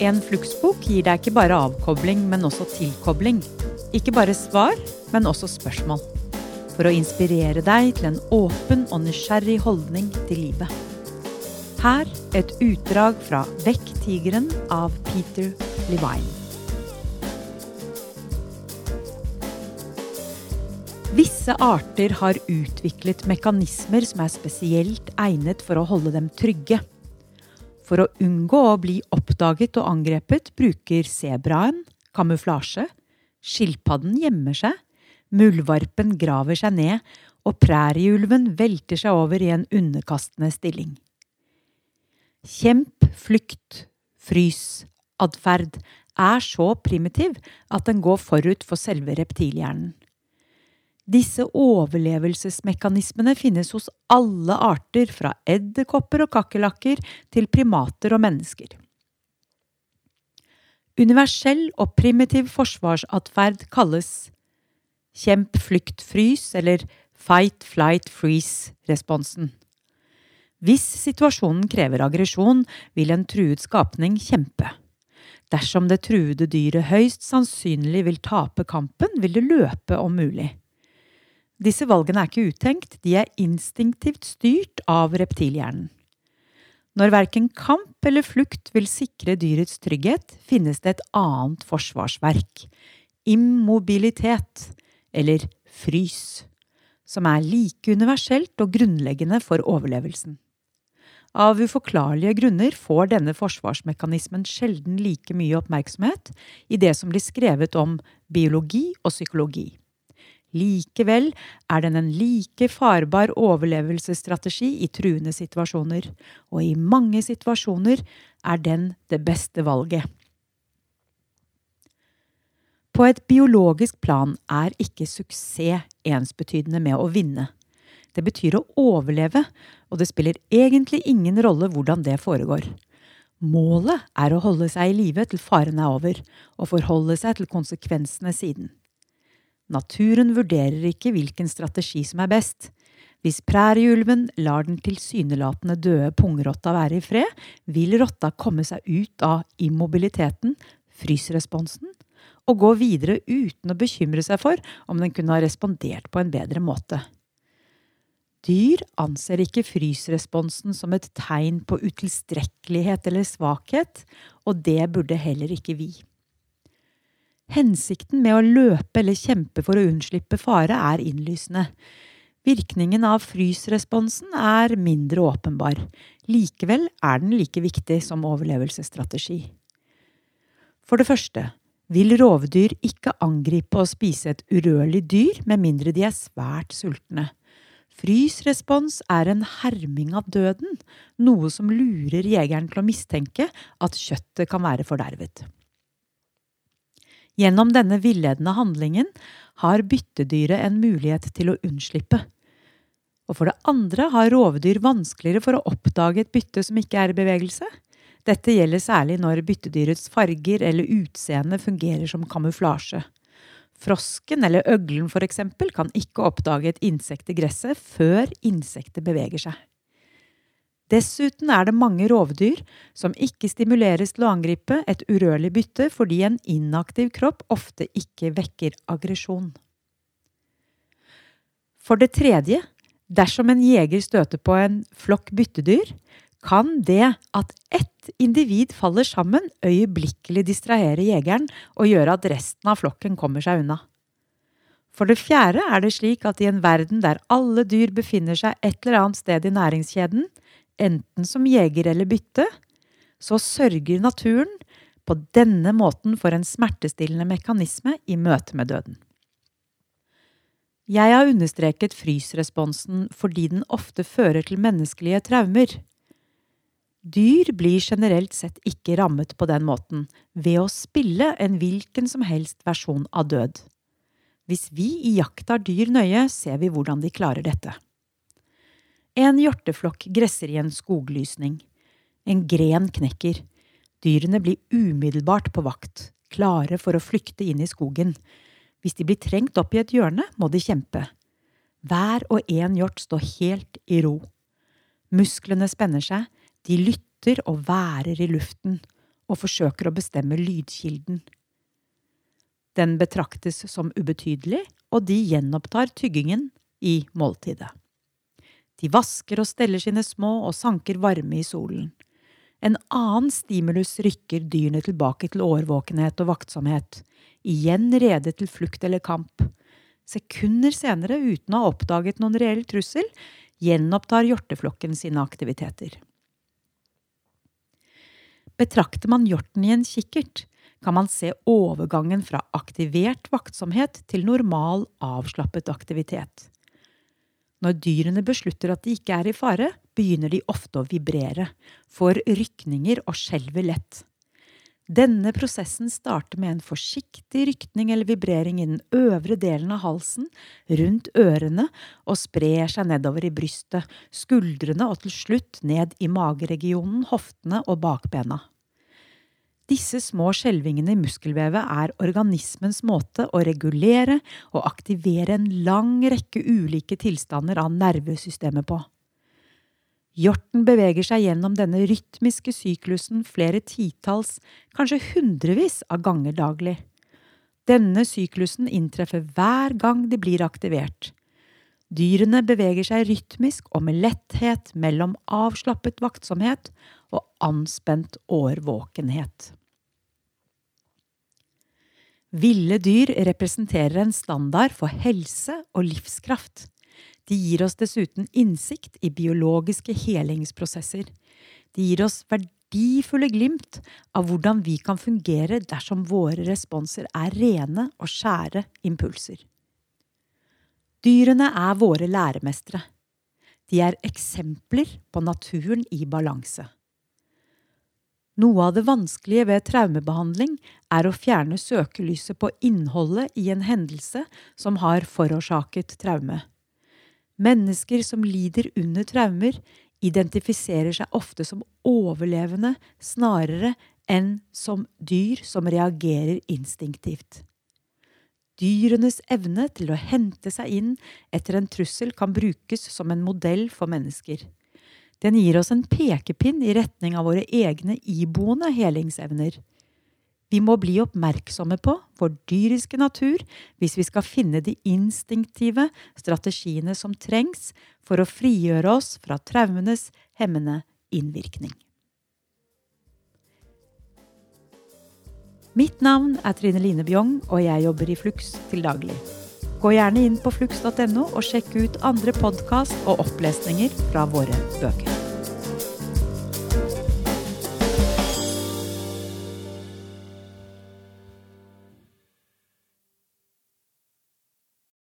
En fluksbok gir deg ikke bare avkobling, men også tilkobling. Ikke bare svar, men også spørsmål. For å inspirere deg til en åpen og nysgjerrig holdning til livet. Her et utdrag fra Vekk tigeren av Peter Levine. Visse arter har utviklet mekanismer som er spesielt egnet for å holde dem trygge. For å unngå å bli oppdaget og angrepet bruker sebraen kamuflasje, skilpadden gjemmer seg, muldvarpen graver seg ned, og prærieulven velter seg over i en underkastende stilling. Kjemp, flykt, frys, atferd er så primitiv at den går forut for selve reptilhjernen. Disse overlevelsesmekanismene finnes hos alle arter, fra edderkopper og kakerlakker til primater og mennesker. Universell og primitiv forsvarsatferd kalles kjemp, flykt, frys eller fight, flight, freeze-responsen. Hvis situasjonen krever aggresjon, vil en truet skapning kjempe. Dersom det truede dyret høyst sannsynlig vil tape kampen, vil det løpe om mulig. Disse valgene er ikke uttenkt, de er instinktivt styrt av reptilhjernen. Når verken kamp eller flukt vil sikre dyrets trygghet, finnes det et annet forsvarsverk – immobilitet, eller frys, som er like universelt og grunnleggende for overlevelsen. Av uforklarlige grunner får denne forsvarsmekanismen sjelden like mye oppmerksomhet i det som blir skrevet om biologi og psykologi. Likevel er den en like farbar overlevelsesstrategi i truende situasjoner, og i mange situasjoner er den det beste valget. På et biologisk plan er ikke suksess ensbetydende med å vinne. Det betyr å overleve, og det spiller egentlig ingen rolle hvordan det foregår. Målet er å holde seg i live til faren er over, og forholde seg til konsekvensene siden. Naturen vurderer ikke hvilken strategi som er best. Hvis prærieulven lar den tilsynelatende døde pungrotta være i fred, vil rotta komme seg ut av immobiliteten, frysresponsen, og gå videre uten å bekymre seg for om den kunne ha respondert på en bedre måte. Dyr anser ikke frysresponsen som et tegn på utilstrekkelighet eller svakhet, og det burde heller ikke vi. Hensikten med å løpe eller kjempe for å unnslippe fare er innlysende. Virkningen av frysresponsen er mindre åpenbar. Likevel er den like viktig som overlevelsesstrategi. For det første vil rovdyr ikke angripe og spise et urørlig dyr med mindre de er svært sultne. Frysrespons er en herming av døden, noe som lurer jegeren til å mistenke at kjøttet kan være fordervet. Gjennom denne villedende handlingen har byttedyret en mulighet til å unnslippe. Og for det andre har rovdyr vanskeligere for å oppdage et bytte som ikke er i bevegelse. Dette gjelder særlig når byttedyrets farger eller utseende fungerer som kamuflasje. Frosken eller øglen eksempel kan ikke oppdage et insekt i gresset før insektet beveger seg. Dessuten er det mange rovdyr som ikke stimuleres til å angripe et urørlig bytte fordi en inaktiv kropp ofte ikke vekker aggresjon. For det tredje, dersom en jeger støter på en flokk byttedyr, kan det at ett individ faller sammen, øyeblikkelig distrahere jegeren og gjøre at resten av flokken kommer seg unna. For det fjerde er det slik at i en verden der alle dyr befinner seg et eller annet sted i næringskjeden, enten som jeger eller bytte, så sørger naturen på denne måten for en smertestillende mekanisme i møte med døden. Jeg har understreket frysresponsen fordi den ofte fører til menneskelige traumer. Dyr blir generelt sett ikke rammet på den måten ved å spille en hvilken som helst versjon av død. Hvis vi iakttar dyr nøye, ser vi hvordan de klarer dette. En hjorteflokk gresser i en skoglysning. En gren knekker. Dyrene blir umiddelbart på vakt, klare for å flykte inn i skogen. Hvis de blir trengt opp i et hjørne, må de kjempe. Hver og en hjort står helt i ro. Musklene spenner seg, de lytter og værer i luften, og forsøker å bestemme lydkilden. Den betraktes som ubetydelig, og de gjenopptar tyggingen i måltidet. De vasker og steller sine små og sanker varme i solen. En annen stimulus rykker dyrene tilbake til årvåkenhet og vaktsomhet, igjen rede til flukt eller kamp. Sekunder senere, uten å ha oppdaget noen reell trussel, gjenopptar hjorteflokken sine aktiviteter. Betrakter man hjorten i en kikkert, kan man se overgangen fra aktivert vaktsomhet til normal, avslappet aktivitet. Når dyrene beslutter at de ikke er i fare, begynner de ofte å vibrere, får rykninger og skjelver lett. Denne prosessen starter med en forsiktig rykning eller vibrering i den øvre delen av halsen, rundt ørene, og sprer seg nedover i brystet, skuldrene og til slutt ned i mageregionen, hoftene og bakbena. Disse små skjelvingene i muskelvevet er organismens måte å regulere og aktivere en lang rekke ulike tilstander av nervesystemet på. Hjorten beveger seg gjennom denne rytmiske syklusen flere titalls, kanskje hundrevis av ganger daglig. Denne syklusen inntreffer hver gang de blir aktivert. Dyrene beveger seg rytmisk og med letthet mellom avslappet vaktsomhet og anspent årvåkenhet. Ville dyr representerer en standard for helse og livskraft. De gir oss dessuten innsikt i biologiske helingsprosesser. De gir oss verdifulle glimt av hvordan vi kan fungere dersom våre responser er rene og skjære impulser. Dyrene er våre læremestere. De er eksempler på naturen i balanse. Noe av det vanskelige ved traumebehandling er å fjerne søkelyset på innholdet i en hendelse som har forårsaket traume. Mennesker som lider under traumer, identifiserer seg ofte som overlevende snarere enn som dyr som reagerer instinktivt. Dyrenes evne til å hente seg inn etter en trussel kan brukes som en modell for mennesker. Den gir oss en pekepinn i retning av våre egne iboende helingsevner. Vi må bli oppmerksomme på vår dyriske natur hvis vi skal finne de instinktive strategiene som trengs for å frigjøre oss fra traumenes hemmende innvirkning. Mitt navn er Trine Line Bjong, og jeg jobber i Flux til daglig. Gå gjerne inn på flux.no og sjekk ut andre podkast og opplesninger fra våre bøker.